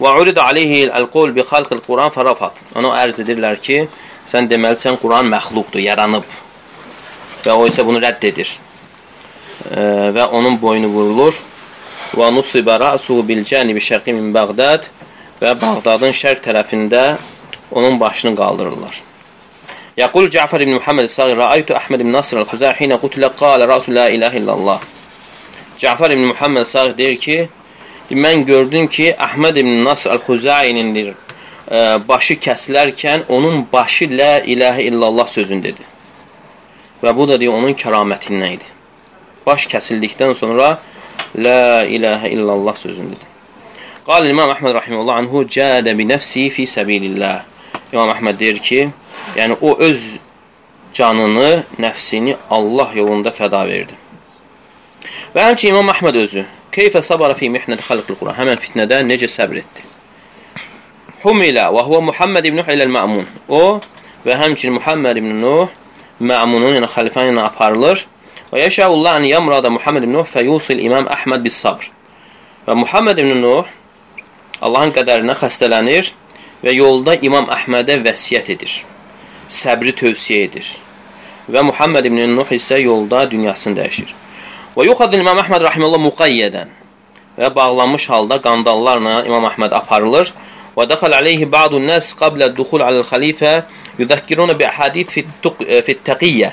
Və uridə aleyhi əl-qol bi xalqil Quran fərafat. Ona ərz edirlər ki, sən deməlisən Quran məxluqdur, yaranıb. Və o isə bunu rədd edir. E, və onun boynu vurulur. Və nusibə rəsuhu bil cənibi şərqi min Bağdad və Bağdadın şərq tərəfində onun başını qaldırırlar. Yaqul Cəfər ibn Muhammed Sağir Rəaytu Əhməd ibn Nasr el-Xuzə hinə qutilə qalə Rasul la ilahə illallah. Cəfər ibn Muhammed Sağir deyir ki, mən gördüm ki, Əhməd ibn Nasr el-Xuzəyinin başı kəsilərkən onun başı lə iləhə illallah sözündədir. Və bu da deyir, onun kəramətindən idi. Baş kəsildikdən sonra lə iləhə illallah sözündədir. Qal İmam Əhməd rahimehullah anhu cədə bi nəfsi fi səbilillah. İmam Əhməd deyir ki, yəni o öz canını, nəfsini Allah yolunda fəda verdi. Və həmçinin İmam Əhməd özü keyfə sabara fi mihnəti xalqil Quran. Həmən fitnədə necə səbr etdi? Humilə və huvə Muhammed ibn Nuh iləl mə'mun. O və həmçinin Muhammed ibn Nuh mə'munun, yəni xəlifənin ilə aparılır. Və yəşəullah ən yəmrada Muhammed ibn Nuh fəyusil İmam Əhməd bis sabr. Və Muhammed ibn Nuh Allahın qədərinə xəstələnir və yolda İmam Əhmədə vəsiyyət edir. Səbri tövsiyə edir. Və Muhammed ibn Nuh isə yolda dünyasını dəyişir. Və yuxadın İmam Əhməd rahiməllah muqayyədən və bağlanmış halda qandallarla İmam Əhməd aparılır ودخل عليه بعض الناس قبل الدخول على الخليفة يذكرون بأحاديث في, في التقiyyə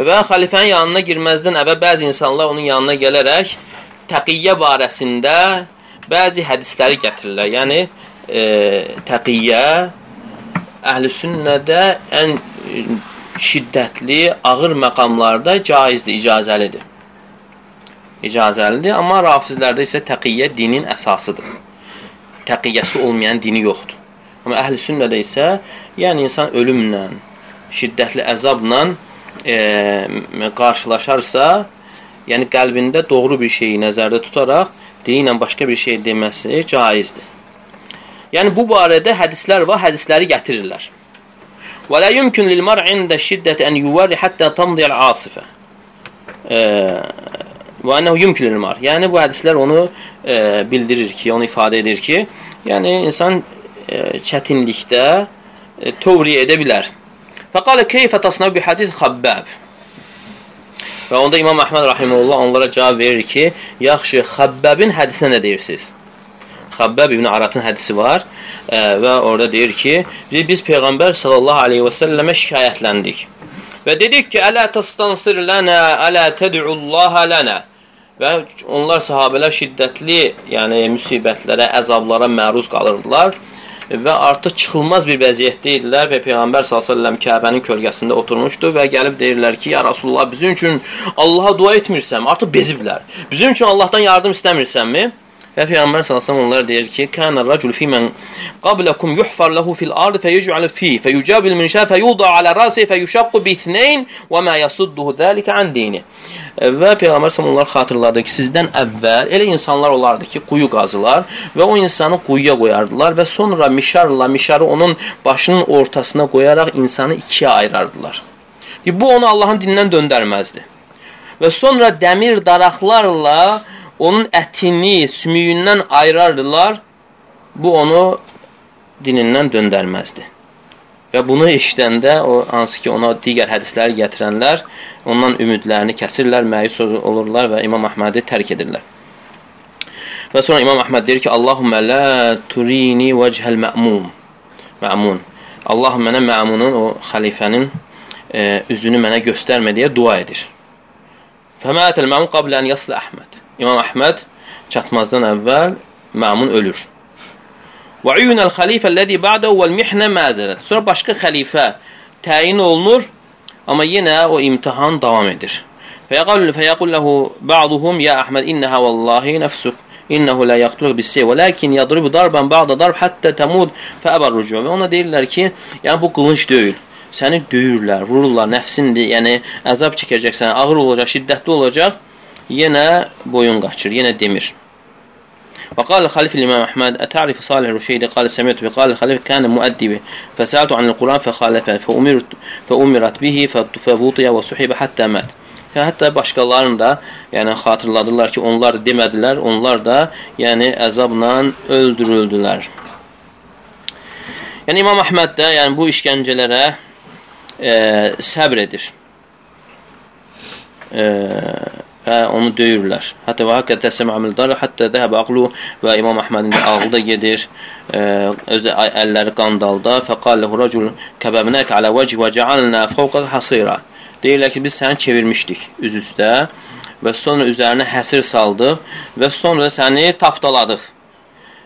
və xəlifənin yanına girməzdən əvvəl bəzi insanlar onun yanına gələrək təqiyyə barəsində bəzi hədisləri gətirirlər. Yəni, e, təqiyyə əhl-i sünnədə ən şiddətli, ağır məqamlarda caizdir, icazəlidir. İcazəlidir, amma rafizlərdə isə təqiyyə dinin əsasıdır təqiyyəsi olmayan dini yoxdur. Amma əhl-i sünnədə isə, yəni insan ölümlə, şiddətli əzabla e, qarşılaşarsa, yəni qəlbində doğru bir şeyi nəzərdə tutaraq dini ilə başqa bir şey deməsi caizdir. Yəni bu barədə hədislər var, hədisləri gətirirlər. Və la yumkin lil mar ində şiddət an yuwari hatta tamdi al asifə. Və annahu yumkin lil mar. Yəni bu hədislər onu e, bildirir ki, onu ifadə edir ki, yəni insan e, çətinlikdə e, tövriyə edə bilər. Fəqalə keyfə tasnav bi hadis Xabbab. Və onda İmam Əhməd rahimehullah onlara cavab verir ki, yaxşı, Xabbabin hədisinə nə deyirsiniz? Xabbab ibn Aratın hədisi var ə, və orada deyir ki, biz Peyğəmbər sallallahu aleyhi və səlləmə şikayətləndik. Və dedik ki, Ələ təstansir lənə, ələ təd'ullaha lənə. Və onlar sahabələr şiddətli, yəni müsibətlərə, əzablara məruz qalırdılar və artıq çıxılmaz bir vəziyyətdə idilər və Peyğəmbər s.ə.v Kəbənin kölgəsində oturmuşdu və gəlib deyirlər ki, ya Rasulullah, bizim üçün Allaha dua etmirsən, artıq beziblər. Bizim üçün Allahdan yardım istəmirsənmi? Və Peyğəmbər sallallahu onlar deyir ki: "Kana racul fi men qablakum yuhfar lahu fil ard feyuj'al fi feyujabil min şa feyuda ala rasi feyushaqqu bi ithnayn və ma yasudduhu zalika an dini." Və Peyğəmbər sallallahu xatırladı ki, sizdən əvvəl elə insanlar olardı ki, quyu qazılar və o insanı quyuya qoyardılar və sonra mişarla mişarı onun başının ortasına qoyaraq insanı ikiyə ayırardılar. Bu onu Allahın dinindən döndərməzdi. Və sonra dəmir daraqlarla onun ətini sümüyündən ayırardılar, bu onu dinindən döndərməzdi. Və bunu eşidəndə, o, hansı ki, ona digər hədisləri gətirənlər, ondan ümidlərini kəsirlər, məyus olurlar və İmam Əhmədi tərk edirlər. Və sonra İmam Əhməd deyir ki, Allahümmə lə turini vəchəl mə'mum. Mə'mun. Allah mənə mə'munun, o xəlifənin e, üzünü mənə göstərmə deyə dua edir. Fəmətəl mə'mun qablə ən yaslı Əhməd. İmam Əhməd çatmazdan əvvəl Məmun ölür. Və uyunəl xəlifə ləzi ba'dahu vəl mihnə məzələt. Sonra başqa xəlifə təyin olunur, amma yenə o imtihan davam edir. Fəyəqul fəyəqul lehu ba'duhum ya Əhməd innəhə vallahi nəfsuk innehu la yaqtuluk bis-sey velakin yadribu darban ba'da darb hatta tamud fa abar rucu. Və ona deyirlər ki, yəni bu qılınc deyil. Səni döyürlər, vururlar, nəfsindir, yəni əzab çəkəcəksən, ağır olacaq, şiddətli olacaq yenə boyun qaçır, yenə demir. وقال الخليفة الإمام أحمد أتعرف صالح الرشيدي قال سمعت فقال الخليفة كان مؤدبا فسألته عن القرآن فخالفه فأمرت فأمرت به فبوطي وسحب حتى مات Hətta başqalarını da yəni xatırladılar ki, onlar demədilər, onlar da yəni əzabla öldürüldülər. Yəni İmam Əhməd də yəni bu işgəncələrə e, səbr edir. E, Hə, onu döyürlər. Hətta və haqqətə səmə amildar, hətta dəhəbə aqlu və İmam Əhmədin də ağlı da gedir. Ə, öz əlləri qandalda. Fəqaləhu racul kəbəbnək alə vəci və cəalnə fəvqə hasira. Deyirlər ki, biz səni çevirmişdik üz üstə və sonra üzərinə həsir saldıq və sonra səni tapdaladıq.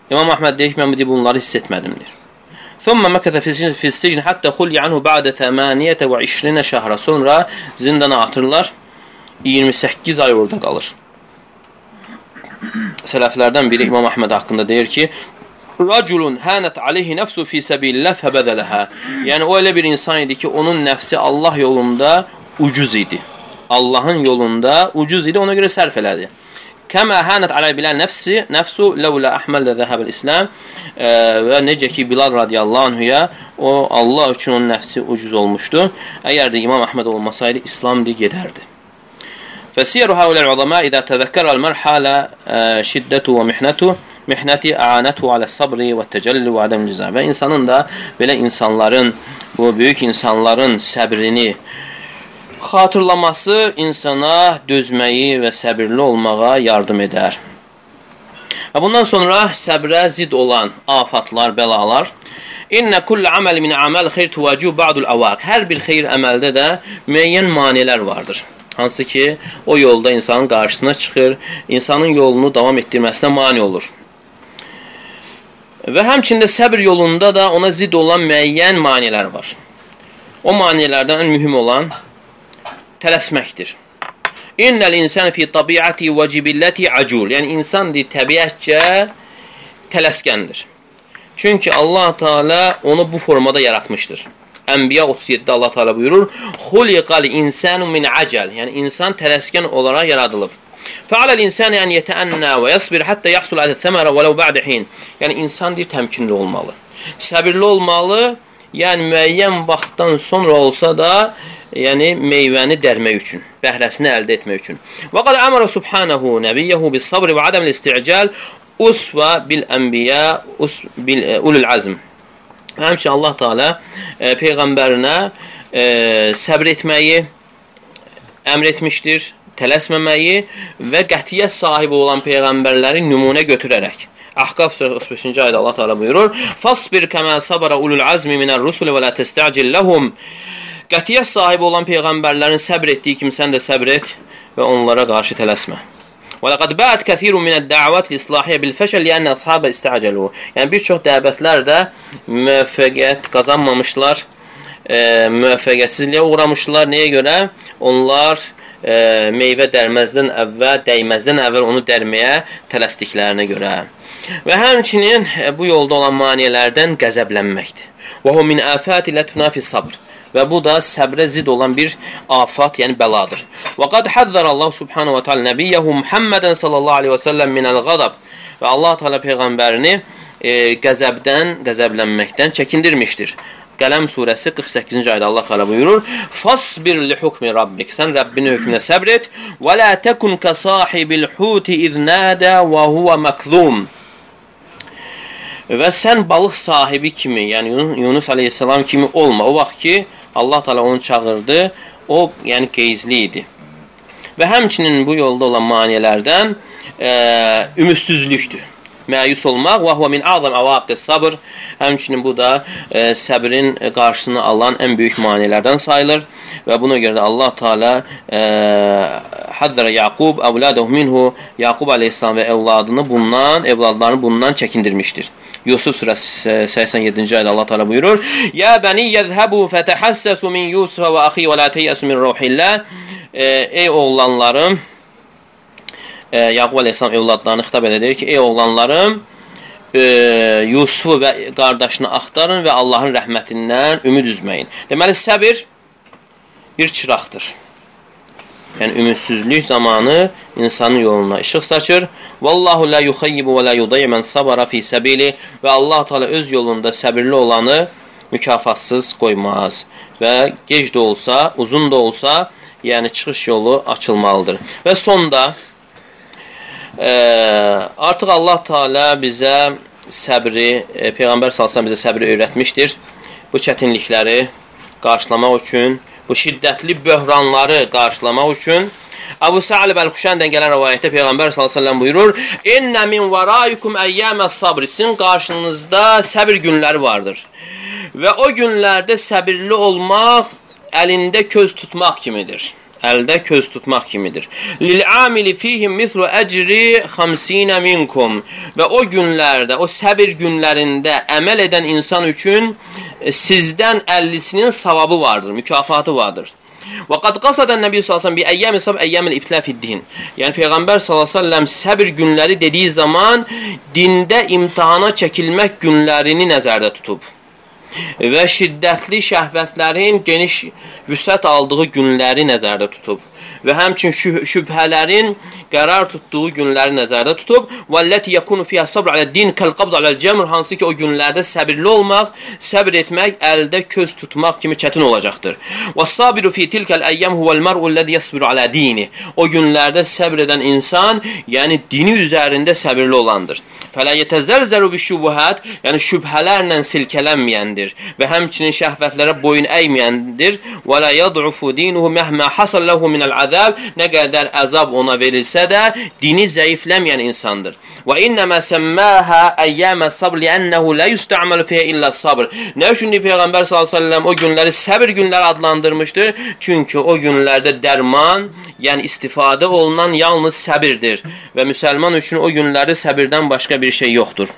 İmam Əhməd deyir ki, mən bu bunları hiss etmədimdir. Thumma makatha fi sijn hatta khuli anhu ba'da 28 şəhra. Sonra zindana atırlar 28 ay orada qalır. Sələflərdən biri İmam Əhməd haqqında deyir ki, Raculun hənət aleyhi nəfsu fi səbilillah fəbədələhə. Yəni, o elə bir insan idi ki, onun nəfsi Allah yolunda ucuz idi. Allahın yolunda ucuz idi, ona görə sərf elədi. Kəmə hənət alə bilən nəfsi, nəfsu ləvlə əhməllə zəhəbəl İslam e, və necə ki, Bilal radiyallahu anhuya o Allah üçün onun nəfsi ucuz olmuşdu. Əgər də İmam Əhməd olmasaydı, İslam deyə gedərdi. فسير هؤلاء العظماء إذا تذكر المرء حال şiddətu və mihnətu mihnəti əanətu alə sabri və təcəlli və ədəm cizə. Və insanın da belə insanların, bu böyük insanların səbrini xatırlaması insana dözməyi və səbirli olmağa yardım edər. Və bundan sonra səbrə zid olan afatlar, bəlalar İnnə kullə əməl min əməl xeyr tuvacu ba'dul avaq. Hər bir xeyir əməldə də müəyyən manelər vardır hansı ki, o yolda insanın qarşısına çıxır, insanın yolunu davam etdirməsinə mani olur. Və həmçində səbr yolunda da ona zid olan müəyyən manilər var. O manilərdən ən mühüm olan tələsməkdir. İnnəl insan fi tabiati və cibilləti acul. Yəni, insan deyil, təbiətcə tələskəndir. Çünki Allah Teala onu bu formada yaratmışdır. Ənbiya 37-də Allah Teala buyurur: "Xuliqal insanu min acəl." Yəni insan tələskən olaraq yaradılıb. Fəalal insan yəni yetəənna və yasbir hatta yahsul ala thəmara walau ba'da hin. Yəni insan deyir təmkinli olmalı. Səbirli olmalı. Yəni müəyyən vaxtdan sonra olsa da, yəni meyvəni dərmək üçün, bəhrəsini əldə etmək üçün. Və qad əmara subhanahu nəbiyyehu bis sabr və adam isti'cal usva bil anbiya us bil ulul azm. Həmçinin Allah Teala e, peyğəmbərinə e, səbr etməyi əmr etmişdir, tələsməməyi və qətiyyət sahibi olan peyğəmbərləri nümunə götürərək. Ahqaf surəsi 35-ci ayədə Allah Teala buyurur: "Fasbir kema sabara ulul azmi minar-rusul və la testa'cil lahum." Qətiyyət sahibi olan peyğəmbərlərin səbr etdiyi kimi sən də səbr et və onlara qarşı tələsmə. وَلَقَدْ بَعَتْ كَثِيرٌ مِنَ الدَّعَوَاتِ الْإِصْلَاحِيَّةِ بِالْفَشَلِ لِأَنَّ أَصْحَابَ اسْتَعْجَلُوا. Yəni bir çox dəvətlər də müvəffəqiyyət qazanmamışlar, e, müvəffəqiyyətsizliyə uğramışlar. Nəyə görə? Onlar e, meyvə dərməzdən əvvəl, dəyməzdən əvvəl onu dərməyə tələsdiklərinə görə. Və həmçinin e, bu yolda olan maneələrdən qəzəblənməkdir. Və hu min afati la tunafi sabr Və bu da səbrə zid olan bir afat, yəni bəladır. Və qad həzzər Allah subhanahu wa ta'ala nəbiyyəhu Muhammedən sallallahu aleyhi və səlləm minəl qadab. Və Allah Teala peyğəmbərini e, qəzəbdən, qəzəblənməkdən çəkindirmişdir. Qələm surəsi 48-ci ayədə Allah Teala buyurur: "Fasbir li hukmi rabbik." Sən Rəbbinin hökmünə səbr et. "Və la takun ka sahibil huti iz nada və huwa makzum." Və sən balıq sahibi kimi, yəni Yunus əleyhissalam kimi olma. O vaxt ki, Allah Taala onu çağırdı, o yəni qeyzli idi. Və həmçinin bu yolda olan maneələrdən e, ümidsizlikdir. Məyus olmaq və huve min azam avaqis sabr. Həmçinin bu da e, səbrin qarşısını alan ən böyük maneələrdən sayılır və buna görə də Allah Taala e, hazzara Yaqub avladahu minhu Yaqub əleyhissalam və evladını bundan, evladlarını bundan çəkindirmişdir. Yusuf surəsi 87-ci ayədə Allah Teala buyurur: "Ya bani yezhabu fatahassasu min Yusuf və axi və la tayasu min ruhillah." E, ey oğlanlarım, e, Yaqub əleyhissalam evladlarını xitab edir ki, ey oğlanlarım, e, Yusufu və qardaşını axtarın və Allahın rəhmətindən ümid üzməyin. Deməli, səbir bir çıraqdır. Yəni ümidsizlik zamanı insanın yoluna işıq saçır. Vallahu la yuxayyibu və la yudayyi men sabara fi sabili və Allah Teala öz yolunda səbirli olanı mükafatsız qoymaz və gec də olsa, uzun da olsa, yəni çıxış yolu açılmalıdır. Və sonda e, artıq Allah Teala bizə səbri, e, Peyğəmbər sallallahu bizə səbri öyrətmişdir. Bu çətinlikləri qarşılamaq üçün bu şiddətli böhranları qarşılamaq üçün Əbu Sa'l Bəl-Xuşandan gələn rivayətdə Peyğəmbər sallallahu buyurur: "İnnə min varaikum əyyəməs sabr." Sizin qarşınızda səbir günləri vardır. Və o günlərdə səbirli olmaq əlində köz tutmaq kimidir. Əldə köz tutmaq kimidir. Lil amili fihim mislu ecri 50 minkum. Və o günlərdə, o səbir günlərində əməl edən insan üçün E, sizdən 50-sinin savabı vardır, mükafatı vardır. Və qad qasadan Nəbi sallallahu bi əyyami sab əyyamil ibtila fid-din. Yəni peyğəmbər sallallahu səbr günləri dediyi zaman dində imtahana çəkilmək günlərini nəzərdə tutub və şiddətli şəhvətlərin geniş vüsət aldığı günləri nəzərdə tutub və həmçin şübhələrin qərar tutduğu günləri nəzərdə tutub. Vəlləti yakunu fiha sabr alə din kal-qabd aləl-cəmr hansı ki o günlərdə səbirli olmaq, səbr etmək, əldə köz tutmaq kimi çətin olacaqdır. Və-sabiru fi tilkal əyyam huvel-mar'u ellezî yasbiru alə dini. O günlərdə səbr edən insan, yəni dini üzərində səbirli olandır. Fələ yetəzəlzəlu bi-şubuhat, yəni şübhələrlə silkələnməyəndir və həmçinin şəhvətlərə boyun əyməyəndir. Və la yad'ufu dinuhu məhmə hasal lahu minəl-azab, nə qədər əzab ona verilsə də dini zəifləməyən insandır. Və innəmə səmməhə əyyəmə sabr li'ənəhu la yusta'malu fiha illa sabr. Nə üçün Peyğəmbər səlləm o günləri səbr günləri adlandırmışdır? Çünki o günlərdə dərman, yəni istifadə olunan yalnız səbirdir və müsəlman üçün o günlərdə səbirdən başqa bir şey yoxdur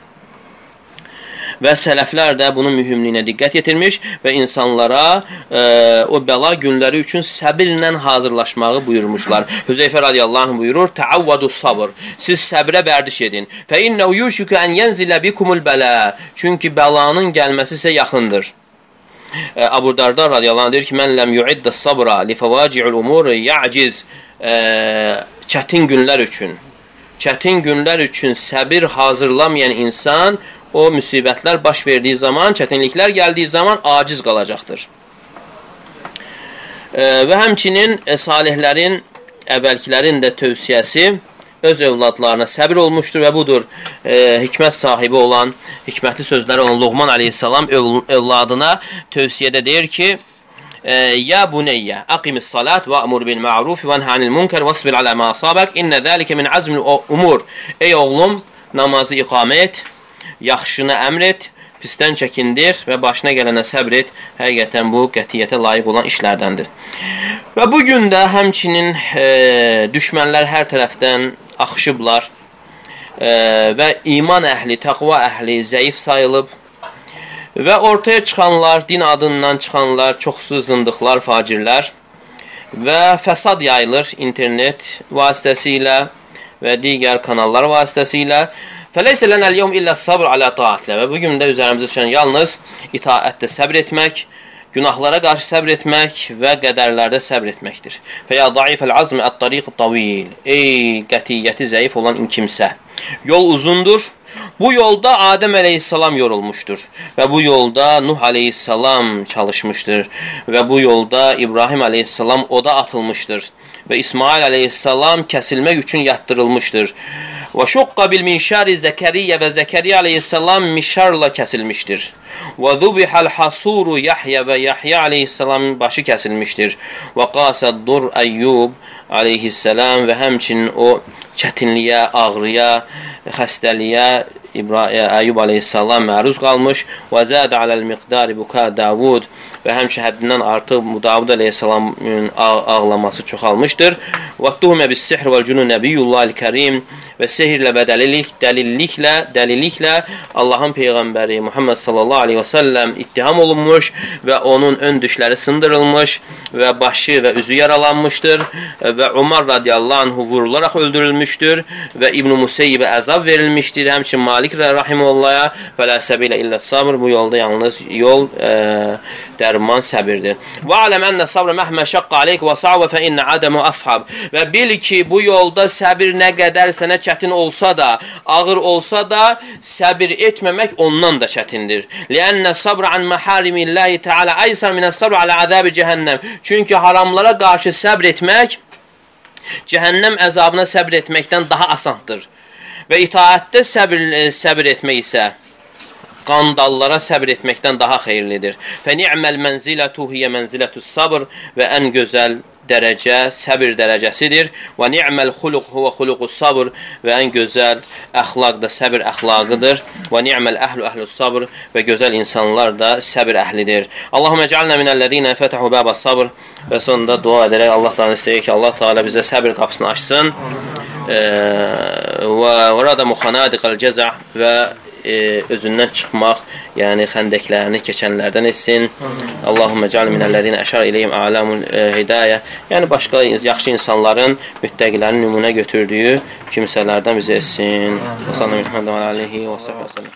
və sələflər də bunun mühümliyinə diqqət yetirmiş və insanlara e, o bəla günləri üçün səbirlə hazırlaşmağı buyurmuşlar. Hüzeyfə radiyallahu anh buyurur, Təavvadu sabr. Siz səbrə vərdiş edin. Fə innəhu yuşuku ən yenzilə bikumul bələ. Çünki bəlanın gəlməsi sizə yaxındır. e, Abu Darda radiyallahu anh deyir ki, mən ləm yuiddə sabra li fəvaci'ul umur ya'ciz e, çətin günlər üçün çətin günlər üçün səbir hazırlamayan insan o müsibətlər baş verdiyi zaman, çətinliklər gəldiyi zaman aciz qalacaqdır. Və həmçinin e, salihlərin, əvvəlkilərin də tövsiyəsi öz övladlarına səbir olmuşdur və budur e, hikmət sahibi olan, hikmətli sözləri olan Luğman aleyhissalam öv övladına tövsiyədə deyir ki, e, Ya buneyyə, aqimis salat və amur bil ma'ruf və nhanil munkar və asbir alə ma asabək, innə zəlikə min azmil umur. Ey oğlum, namazı iqamə et, yaxşını əmr et, pisdən çəkindir və başına gələnə səbr et. Həqiqətən bu qətiyyətə layiq olan işlərdəndir. Və bu gün də həmçinin e, düşmənlər hər tərəfdən axışıblar e, və iman əhli, təqva əhli zəif sayılıb və ortaya çıxanlar, din adından çıxanlar, çoxsuz zındıqlar, facirlər və fəsad yayılır internet vasitəsilə və digər kanallar vasitəsilə Fəleysə lənəl yevm illə sabr alə taatlə və bu gün də üzərimizə düşən yalnız itaətdə səbr etmək, günahlara qarşı səbr etmək və qədərlərdə səbr etməkdir. Fəya daifəl azmi ət-tariq tavil. Ey qətiyyəti zəif olan kimsə. Yol uzundur. Bu yolda Adəm əleyhissalam yorulmuşdur və bu yolda Nuh əleyhissalam çalışmışdır və bu yolda İbrahim əleyhissalam oda atılmışdır və İsmail əleyhissalam kəsilmək üçün yatdırılmışdır. Və şuqqa bil minşari Zəkəriyyə və Zəkəriyyə aleyhissalam mişarla kəsilmişdir. Və zubihəl hasuru Yahya və Yahya aleyhissalamın başı kəsilmişdir. Və qasəd dur Əyyub aleyhissalam və həmçinin o çətinliyə, ağrıya, xəstəliyə İbrahim, Əyyub aleyhissalam məruz qalmış. Və zədə aləl miqdari buka Davud və həmçə həddindən artıq Davud əleyhissalamın ağlaması çoxalmışdır. Və tuhmə bis sihr vəl cunun nəbiyyullahil kərim və sehirlə və dəlillik, dəlilliklə, dəlilliklə Allahın peyğəmbəri Muhammed sallallahu aleyhi və səlləm ittiham olunmuş və onun ön dişləri sındırılmış və başı və üzü yaralanmışdır və Umar radiyallahu anhu vurularaq öldürülmüşdür və İbn-i Museyyibə əzab verilmişdir. Həmçin Malik rahimullahya fələ səbilə illə sabr bu yolda yalnız yol e, dərman səbirdir. Və aləm ənə sabrə məhmə şəqqə aleyk və sa'və fə innə adəmü ashab. Və bil ki, bu yolda səbir nə qədər sənə çətin olsa da, ağır olsa da, səbir etməmək ondan da çətindir. Liənnə sabrə an məharimillahi teala aysar minə sabr alə əzəbi cəhənnəm. Çünki haramlara qarşı səbr etmək, cəhənnəm əzabına səbr etməkdən daha asandır. Və itaətdə səbir, səbir etmək isə qandallara səbr etməkdən daha xeyirlidir. Fə ni'məl mənzilətu hiyə mənzilətus sabr və ən gözəl dərəcə səbir dərəcəsidir. Və ni'məl xuluq huwa xuluqus sabr və ən gözəl əxlaq da səbir əxlaqıdır. Və ni'məl əhlu əhlus sabr və gözəl insanlar da səbir əhlidir. Allahumma ec'alna minəllezina fatahu babas sabr və sonunda dua edərək Allah Taala istəyir ki, Allah Taala bizə səbir qapısını açsın. Və orada muxanadiqal cəza və e, özündən çıxmaq, yəni xəndəklərini keçənlərdən etsin. Allahumma cəal minəllezina əşar ileyhim a'lamul e, hidayə. Yəni başqa yaxşı insanların, müttəqilərin nümunə götürdüyü kimsələrdən bizə etsin. Sallallahu əleyhi və səlləm.